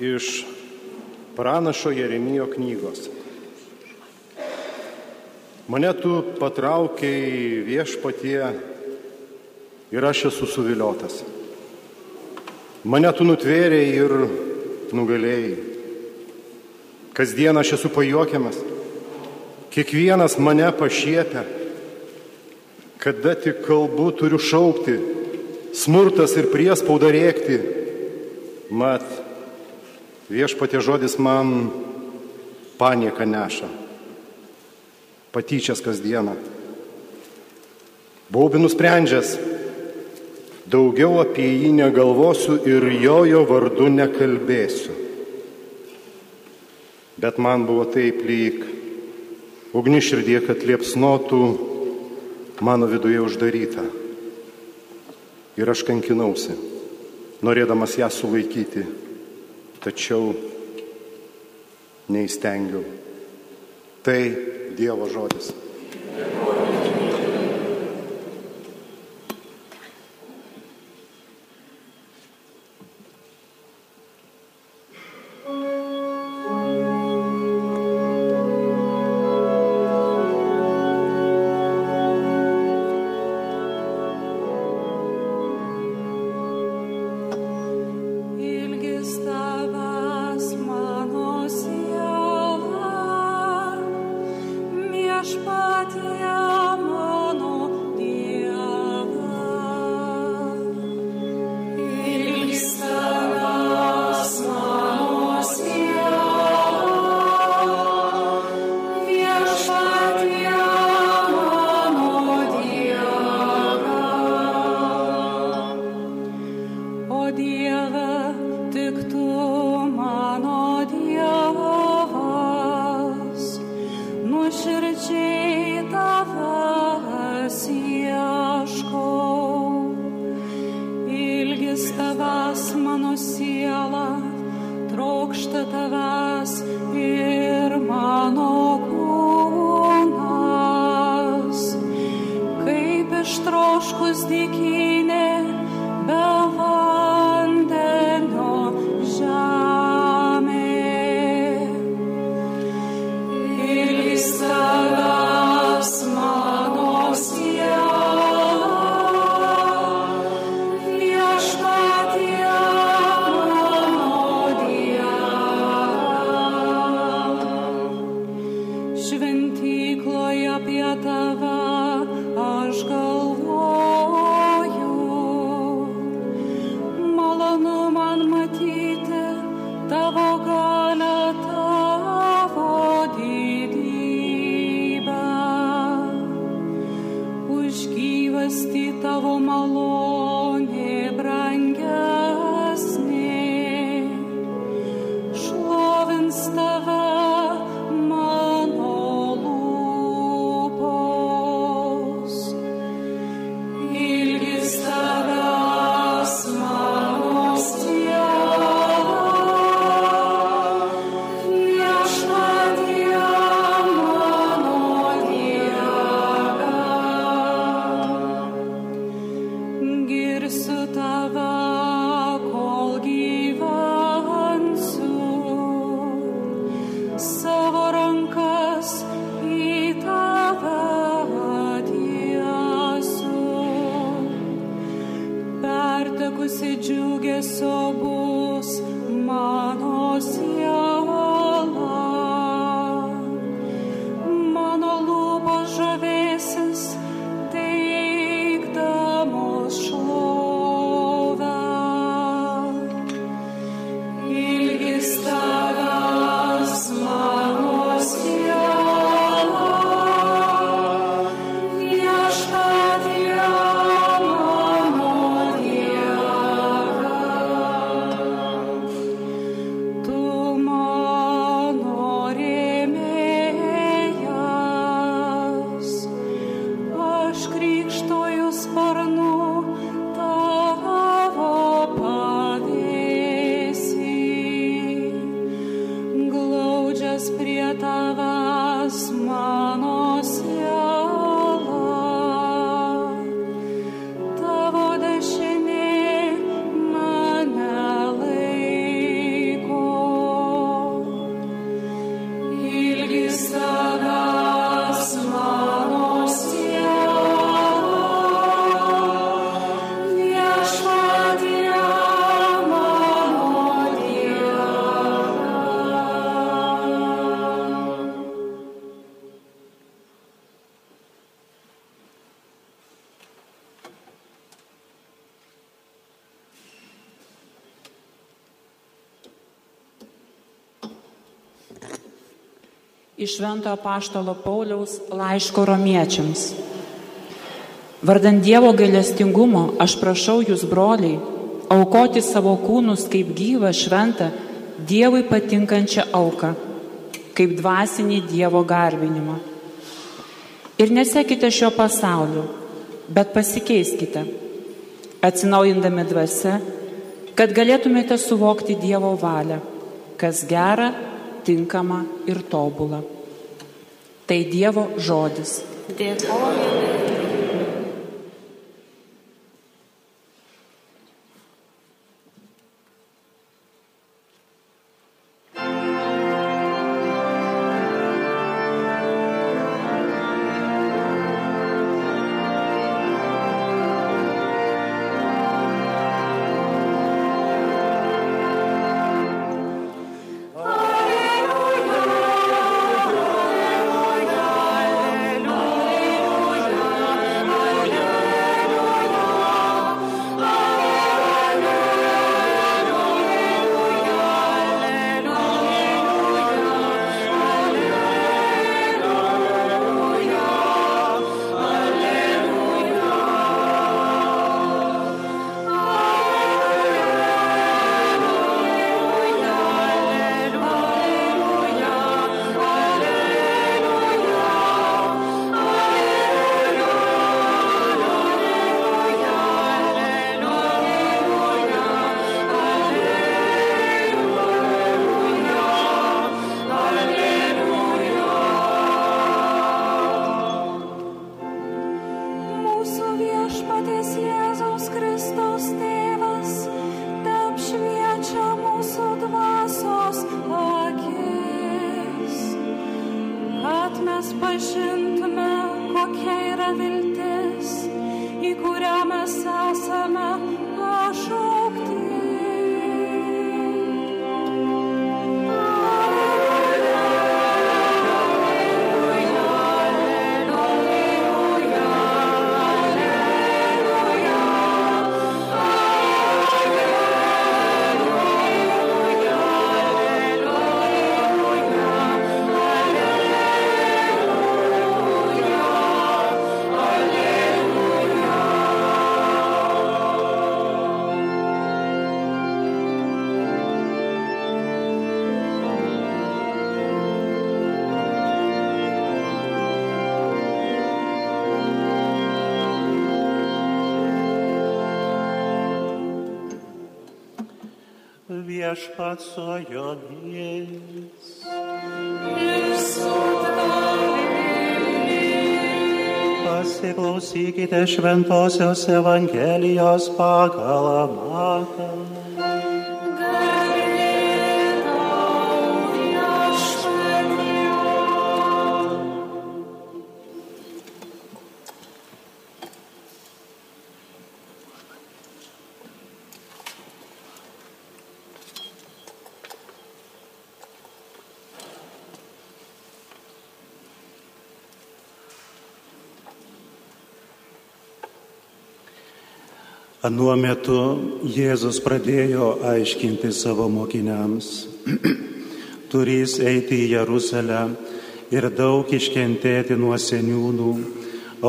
iš pranašo Jeremijo knygos. Mane tu patraukiai viešpatie ir aš esu suviliotas. Mane tu nutvėrėjai ir nugalėjai. Kasdien aš esu pajuokiamas. Kiekvienas mane pašiepia. Kada tik kalbu turiu šaukti, smurtas ir priespauda rėkti. Mat, viešpatė žodis man panieką neša. Patyčias kasdieną. Baubi nusprendžias, daugiau apie jį negalvosiu ir jojo vardu nekalbėsiu. Bet man buvo taip lyg ugni širdie, kad liepsnotų mano viduje uždaryta. Ir aš kankinausi, norėdamas ją sulaikyti, tačiau neįstengiau. Tai Dievo žodis. Ilgis se julgue sobre Iš Šventojo Paštalo Pauliaus laiško romiečiams. Vardant Dievo gailestingumo, aš prašau jūs, broliai, aukoti savo kūnus kaip gyvą, šventą, Dievui patinkančią auką, kaip dvasinį Dievo garbinimą. Ir nesekite šio pasaulio, bet pasikeiskite, atsinaujindami dvasia, kad galėtumėte suvokti Dievo valią, kas gera, tinkama ir tobula. Tai Dievo žodis. Dėkojame. Viešpat su jomis. Pasiklausykite Šventojios Evangelijos pagal Matą. Anuo metu Jėzus pradėjo aiškinti savo mokiniams, turys eiti į Jeruzalę ir daug iškentėti nuo seniūnų,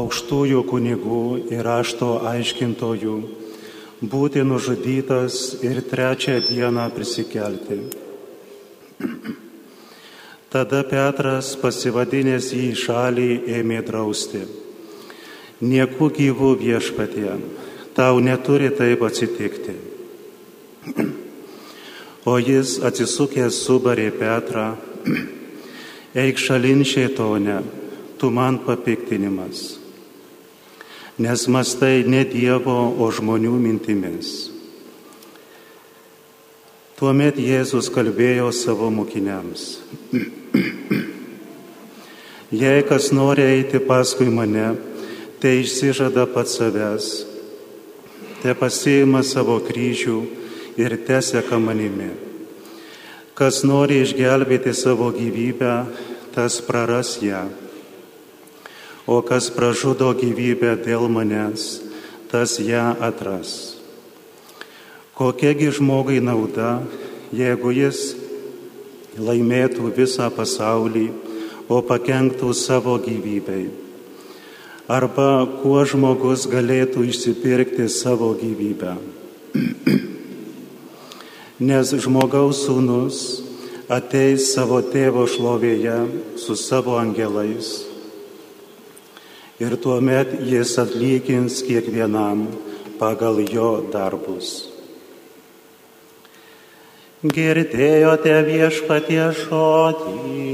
aukštųjų kunigų ir rašto aiškintojų, būti nužudytas ir trečią dieną prisikelti. Tada Petras, pasivadinęs jį į šalį, ėmė drausti. Nieku gyvų viešpatie, tau neturi taip atsitikti. O jis atsisukęs subarė Petrą, eik šalin šėtonę, tu man papiktinimas, nes mastai ne Dievo, o žmonių mintimis. Tuomet Jėzus kalbėjo savo mokiniams. Jei kas nori eiti paskui mane, tai išsižada pats savęs, te pasiima savo kryžių ir teseka manimi. Kas nori išgelbėti savo gyvybę, tas praras ją. O kas pražudo gyvybę dėl manęs, tas ją atras. Kokiagi žmogai nauda, jeigu jis laimėtų visą pasaulį, o pakenktų savo gyvybei. Arba kuo žmogus galėtų išsipirkti savo gyvybę. Nes žmogaus sūnus ateis savo tėvo šlovėje su savo angelais. Ir tuomet jis atlygins kiekvienam pagal jo darbus. Girdėjote viešpatie žodį.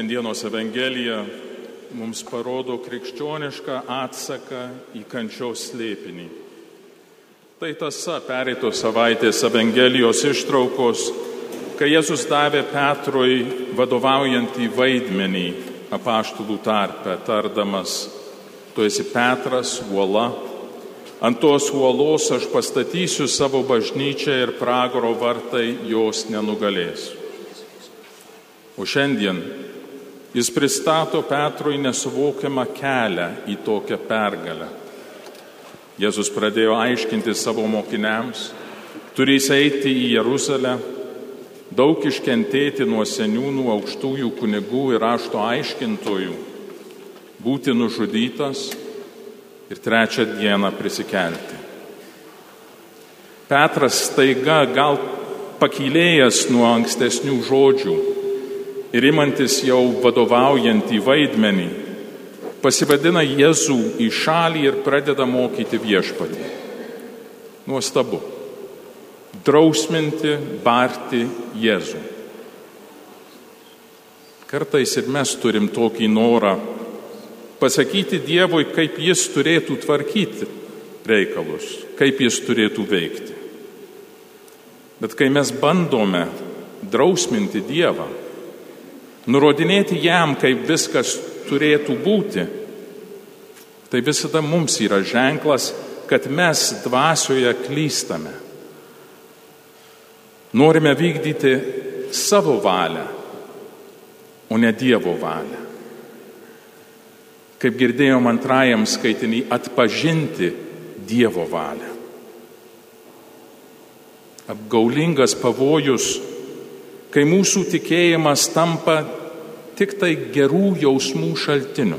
Šiandienos Evangelija mums parodo krikščionišką atsaką į kančios slėpinį. Tai tasa pereitos savaitės Evangelijos ištraukos, kai Jėzus davė Petrui vadovaujantį vaidmenį apaštalų tarpe, tardamas, tu esi Petras, uola, ant tos uolos aš pastatysiu savo bažnyčią ir pragaro vartai jos nenugalės. O šiandien Jis pristato Petrui nesuvokiamą kelią į tokią pergalę. Jėzus pradėjo aiškinti savo mokiniams, turės eiti į Jeruzalę, daug iškentėti nuo seniūnų, aukštųjų kunigų ir rašto aiškintojų, būti nužudytas ir trečią dieną prisikelti. Petras staiga gal pakylėjęs nuo ankstesnių žodžių, ir imantis jau vadovaujantį vaidmenį, pasivadina Jėzų į šalį ir pradeda mokyti viešpatį. Nuostabu. Drausminti, barti Jėzų. Kartais ir mes turim tokį norą pasakyti Dievui, kaip jis turėtų tvarkyti reikalus, kaip jis turėtų veikti. Bet kai mes bandome drausminti Dievą, nurodinėti jam, kaip viskas turėtų būti, tai visada mums yra ženklas, kad mes dvasioje klystame. Norime vykdyti savo valią, o ne Dievo valią. Kaip girdėjom antrajam skaitinį, atpažinti Dievo valią. Apgaulingas pavojus kai mūsų tikėjimas tampa tik tai gerų jausmų šaltiniu.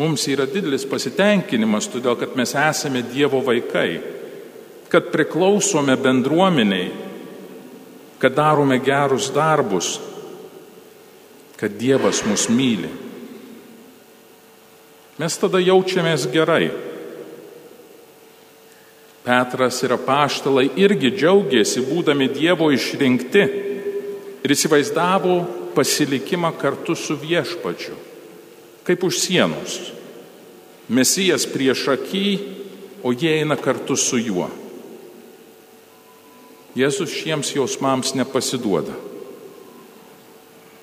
Mums yra didelis pasitenkinimas, todėl kad mes esame Dievo vaikai, kad priklausome bendruomeniai, kad darome gerus darbus, kad Dievas mus myli. Mes tada jaučiamės gerai. Petras ir apaštalai irgi džiaugiasi būdami Dievo išrinkti ir įsivaizdavo pasilikimą kartu su viešpačiu, kaip už sienos. Mesijas prieš akį, o jie eina kartu su juo. Jėzus šiems jausmams nepasiduoda.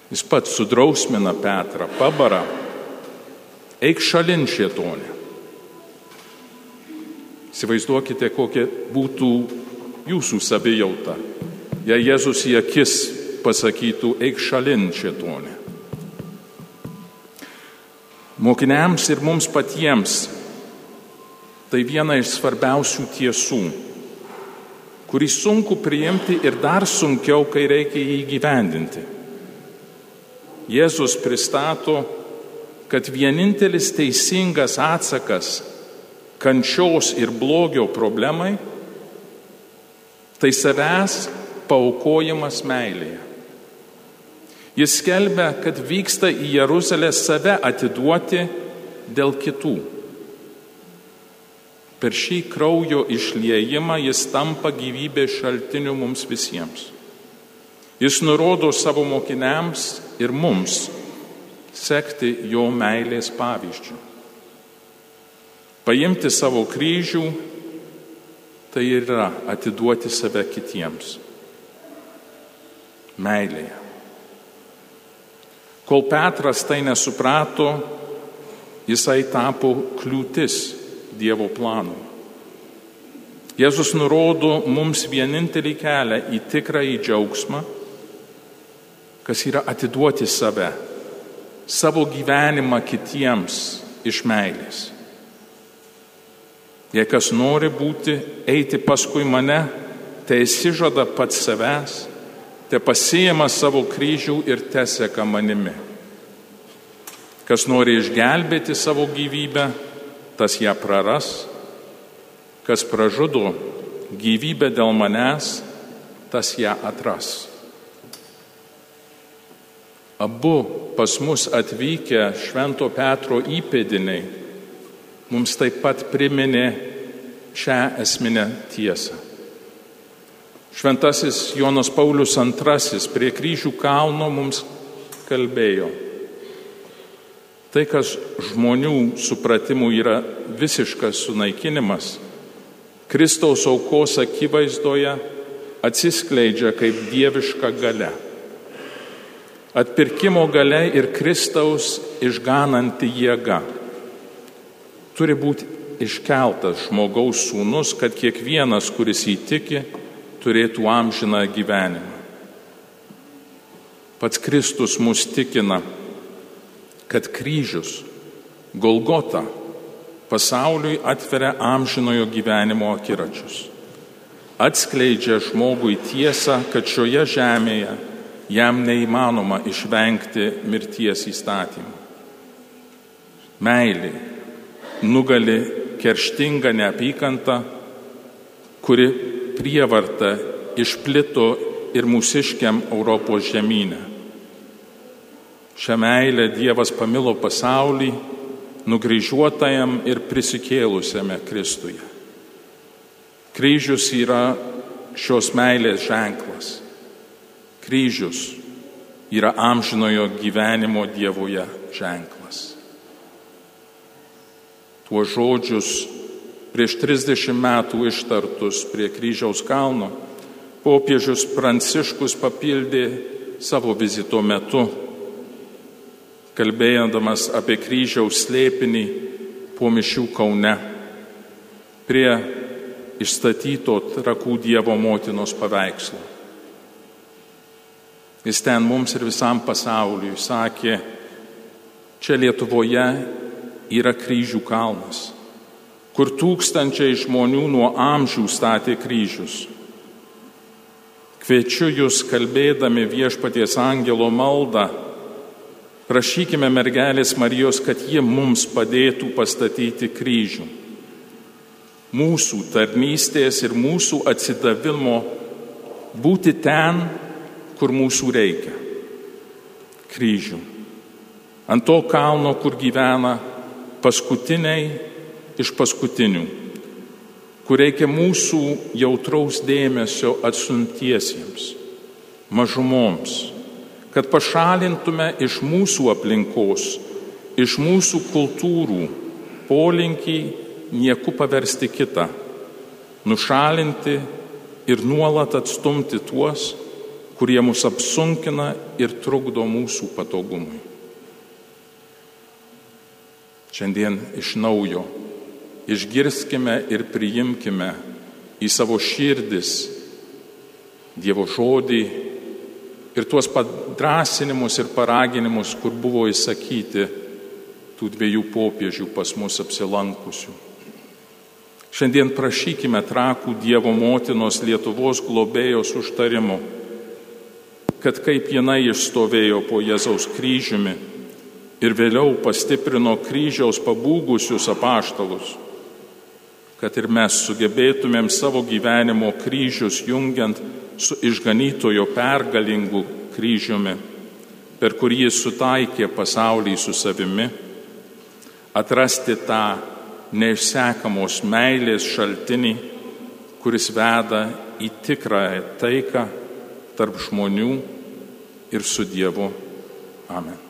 Jis pats sudrausmina Petrą, pabara, eik šalin šietonė. Įsivaizduokite, kokia būtų jūsų savijauta, jei Jėzus į akis pasakytų, eik šalin šietonė. Mokiniams ir mums patiems tai viena iš svarbiausių tiesų, kurį sunku priimti ir dar sunkiau, kai reikia jį gyvendinti. Jėzus pristato, kad vienintelis teisingas atsakas kančios ir blogio problemai, tai savęs paukojimas meilėje. Jis skelbia, kad vyksta į Jeruzalę save atiduoti dėl kitų. Per šį kraujo išliejimą jis tampa gyvybės šaltiniu mums visiems. Jis nurodo savo mokiniams ir mums sekti jo meilės pavyzdžių. Paimti savo kryžių tai yra atiduoti save kitiems. Meilėje. Kol Petras tai nesuprato, jisai tapo kliūtis Dievo planui. Jėzus nurodo mums vienintelį kelią į tikrąjį džiaugsmą, kas yra atiduoti save, savo gyvenimą kitiems iš meilės. Jei kas nori būti, eiti paskui mane, tai įsižada pats savęs, te pasijama savo kryžių ir teseka manimi. Kas nori išgelbėti savo gyvybę, tas ją praras, kas pražudo gyvybę dėl manęs, tas ją atras. Abu pas mus atvykę Švento Petro įpėdiniai mums taip pat priminė šią esminę tiesą. Šventasis Jonas Paulius II prie kryžių kalno mums kalbėjo. Tai, kas žmonių supratimų yra visiškas sunaikinimas, Kristaus aukos akivaizdoje atsiskleidžia kaip dieviška gale. Atpirkimo gale ir Kristaus išgananti jėga. Turi būti iškeltas žmogaus sūnus, kad kiekvienas, kuris įtiki, turėtų amžiną gyvenimą. Pats Kristus mus tikina, kad kryžius, Golgota, pasauliui atveria amžinojo gyvenimo akiračius. Atskleidžia žmogui tiesą, kad šioje žemėje jam neįmanoma išvengti mirties įstatymų. Meilė nugali kerštingą neapykantą, kuri prievarta išplito ir mūsiškiam Europos žemynę. Šią meilę Dievas pamilo pasaulį, nukryžiuotajam ir prisikėlusiame Kristuje. Kryžius yra šios meilės ženklas. Kryžius yra amžinojo gyvenimo Dievoje ženklas. Tuo žodžius prieš 30 metų ištartus prie kryžiaus kalno popiežius Pranciškus papildė savo vizito metu kalbėdamas apie kryžiaus slėpinį po mišių Kaune prie išstatyto trakų Dievo motinos paveikslo. Jis ten mums ir visam pasauliui sakė, čia Lietuvoje yra kryžių kalnas, kur tūkstančiai žmonių nuo amžių statė kryžius. Kviečiu jūs kalbėdami viešpaties angelo maldą Prašykime mergelės Marijos, kad ji mums padėtų pastatyti kryžių. Mūsų tarnystės ir mūsų atsidavimo būti ten, kur mūsų reikia. Kryžių. Ant to kalno, kur gyvena paskutiniai iš paskutinių, kur reikia mūsų jautraus dėmesio atsuntiesiems, mažumoms kad pašalintume iš mūsų aplinkos, iš mūsų kultūrų polinkį nieku paversti kitą, nušalinti ir nuolat atstumti tuos, kurie mus apsunkina ir trukdo mūsų patogumui. Šiandien iš naujo išgirskime ir priimkime į savo širdis Dievo žodį ir tuos padrasinimus ir paraginimus, kur buvo įsakyti tų dviejų popiežių pas mus apsilankusių. Šiandien prašykime trakų Dievo motinos Lietuvos globėjos užtarimu, kad kaip jinai išstovėjo po Jėzaus kryžiumi ir vėliau pastiprino kryžiaus pabūgusius apaštalus, kad ir mes sugebėtumėm savo gyvenimo kryžius jungiant su išganytojo pergalingu kryžiumi, per kurį jis sutaikė pasaulį su savimi, atrasti tą neišsekamos meilės šaltinį, kuris veda į tikrąją taiką tarp žmonių ir su Dievu. Amen.